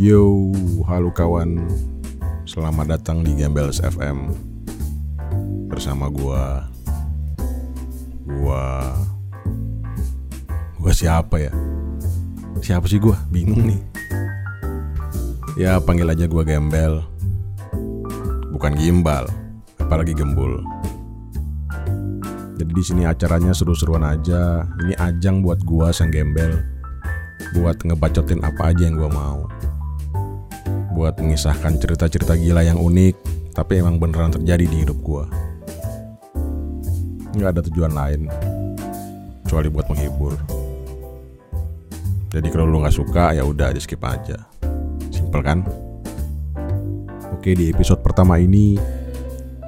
Yo, halo kawan. Selamat datang di Gembels FM. Bersama gua gua gua siapa ya? Siapa sih gua? Bingung nih. Ya panggil aja gua Gembel. Bukan gimbal, apalagi gembul. Jadi di sini acaranya seru-seruan aja. Ini ajang buat gua sang gembel. Buat ngebacotin apa aja yang gua mau. Buat mengisahkan cerita-cerita gila yang unik, tapi emang beneran terjadi di hidup gua. Nggak ada tujuan lain, kecuali buat menghibur. Jadi kalau lu nggak suka ya udah di skip aja. Simpel kan? Oke di episode pertama ini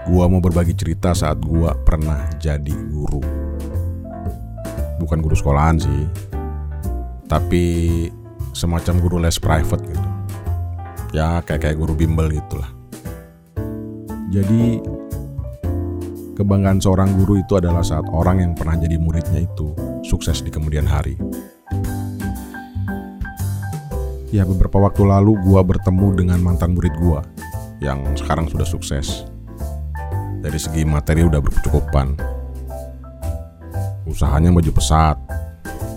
Gua mau berbagi cerita saat gua pernah jadi guru. Bukan guru sekolahan sih, tapi semacam guru les private gitu. Ya kayak kayak guru bimbel gitulah. Jadi kebanggaan seorang guru itu adalah saat orang yang pernah jadi muridnya itu sukses di kemudian hari. Ya beberapa waktu lalu gua bertemu dengan mantan murid gua yang sekarang sudah sukses dari segi materi udah berkecukupan. Usahanya baju pesat.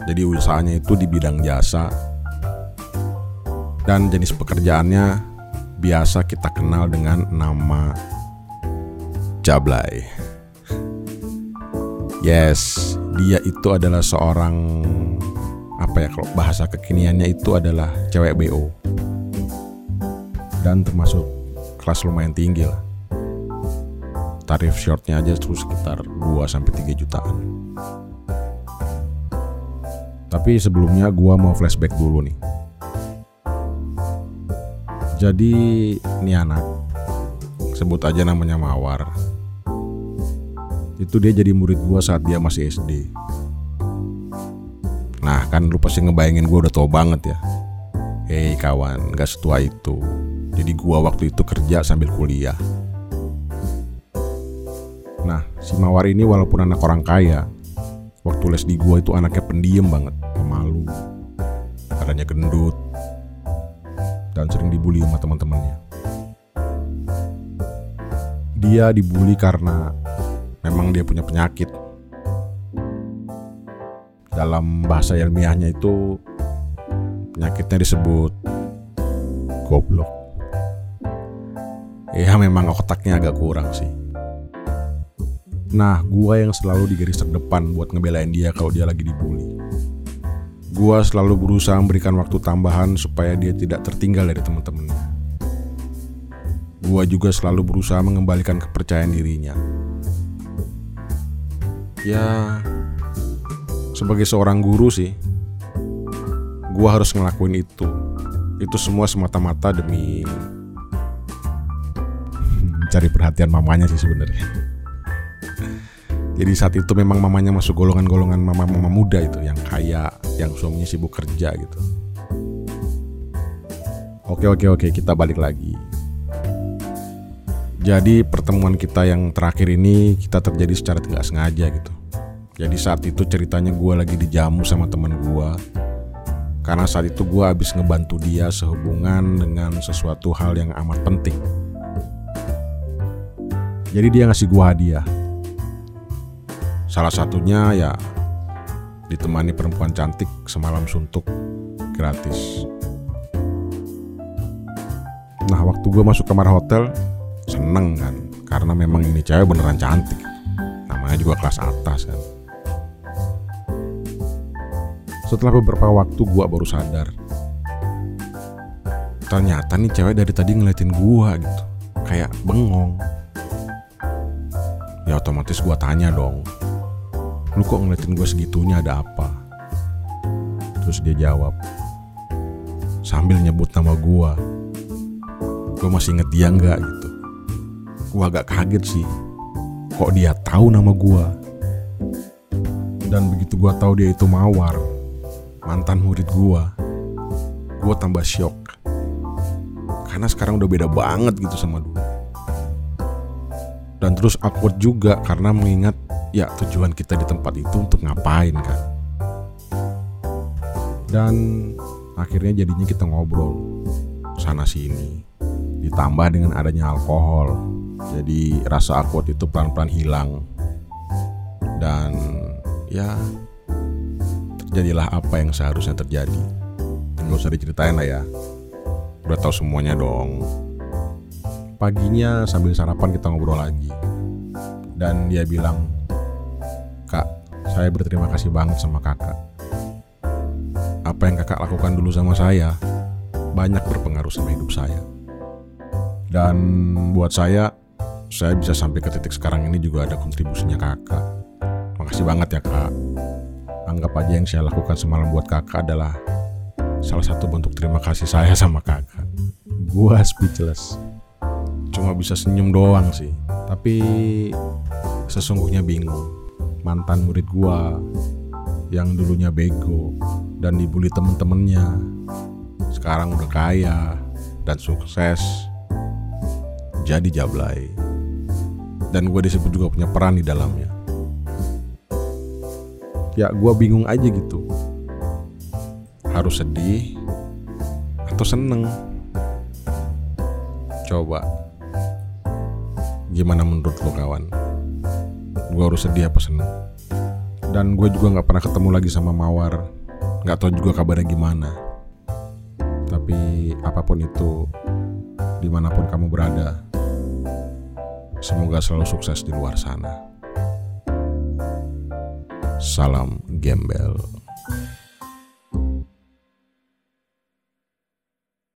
Jadi usahanya itu di bidang jasa. Dan jenis pekerjaannya biasa kita kenal dengan nama Jablay. Yes, dia itu adalah seorang apa ya kalau bahasa kekiniannya itu adalah cewek BO. Dan termasuk kelas lumayan tinggi lah tarif shortnya aja terus sekitar 2 sampai 3 jutaan. Tapi sebelumnya gua mau flashback dulu nih. Jadi ini anak sebut aja namanya Mawar. Itu dia jadi murid gua saat dia masih SD. Nah kan lu pasti ngebayangin gua udah tua banget ya. Hei kawan, gak setua itu. Jadi gua waktu itu kerja sambil kuliah. Nah, si Mawar ini walaupun anak orang kaya, waktu les di gua itu anaknya pendiam banget, pemalu, adanya gendut, dan sering dibully sama teman-temannya. Dia dibully karena memang dia punya penyakit. Dalam bahasa ilmiahnya itu penyakitnya disebut goblok. Ya memang otaknya agak kurang sih. Nah, gua yang selalu di garis terdepan buat ngebelain dia kalau dia lagi dibully. Gua selalu berusaha memberikan waktu tambahan supaya dia tidak tertinggal dari teman-temannya. Gua juga selalu berusaha mengembalikan kepercayaan dirinya. Ya, sebagai seorang guru sih, gua harus ngelakuin itu. Itu semua semata-mata demi mencari perhatian mamanya sih sebenarnya. Jadi saat itu memang mamanya masuk golongan-golongan mama-mama muda itu yang kaya, yang suaminya sibuk kerja gitu. Oke oke oke kita balik lagi. Jadi pertemuan kita yang terakhir ini kita terjadi secara tidak sengaja gitu. Jadi saat itu ceritanya gue lagi dijamu sama temen gue. Karena saat itu gue habis ngebantu dia sehubungan dengan sesuatu hal yang amat penting. Jadi dia ngasih gue hadiah Salah satunya ya ditemani perempuan cantik semalam suntuk gratis. Nah waktu gue masuk kamar hotel seneng kan karena memang ini cewek beneran cantik. Namanya juga kelas atas kan. Setelah beberapa waktu gue baru sadar Ternyata nih cewek dari tadi ngeliatin gue gitu Kayak bengong Ya otomatis gue tanya dong lu kok ngeliatin gue segitunya ada apa? Terus dia jawab sambil nyebut nama gue gue masih inget dia nggak gitu. Gue agak kaget sih kok dia tahu nama gue dan begitu gue tahu dia itu mawar mantan murid gue gue tambah shock karena sekarang udah beda banget gitu sama dulu dan terus awkward juga karena mengingat ya tujuan kita di tempat itu untuk ngapain kan dan akhirnya jadinya kita ngobrol sana sini. Ditambah dengan adanya alkohol. Jadi rasa awkward itu pelan-pelan hilang. Dan ya terjadilah apa yang seharusnya terjadi. Gak usah diceritain lah ya. Udah tahu semuanya dong. Paginya sambil sarapan kita ngobrol lagi. Dan dia bilang, Kak, saya berterima kasih banget sama kakak. Apa yang kakak lakukan dulu sama saya banyak berpengaruh sama hidup saya. Dan buat saya, saya bisa sampai ke titik sekarang ini juga ada kontribusinya kakak. Makasih banget ya kak. Anggap aja yang saya lakukan semalam buat kakak adalah salah satu bentuk terima kasih saya sama kakak. Gua speechless. Cuma bisa senyum doang sih. Tapi sesungguhnya bingung. Mantan murid gua yang dulunya bego dan dibully temen-temennya sekarang udah kaya dan sukses jadi jablay. Dan gue disebut juga punya peran di dalamnya. Ya gue bingung aja gitu. Harus sedih atau seneng? Coba gimana menurut lo kawan? Gue harus sedih apa seneng? Dan gue juga nggak pernah ketemu lagi sama Mawar. Nggak tahu juga kabarnya gimana. Tapi apa pun itu di mana pun kamu berada semoga selalu sukses di luar sana. Salam gembel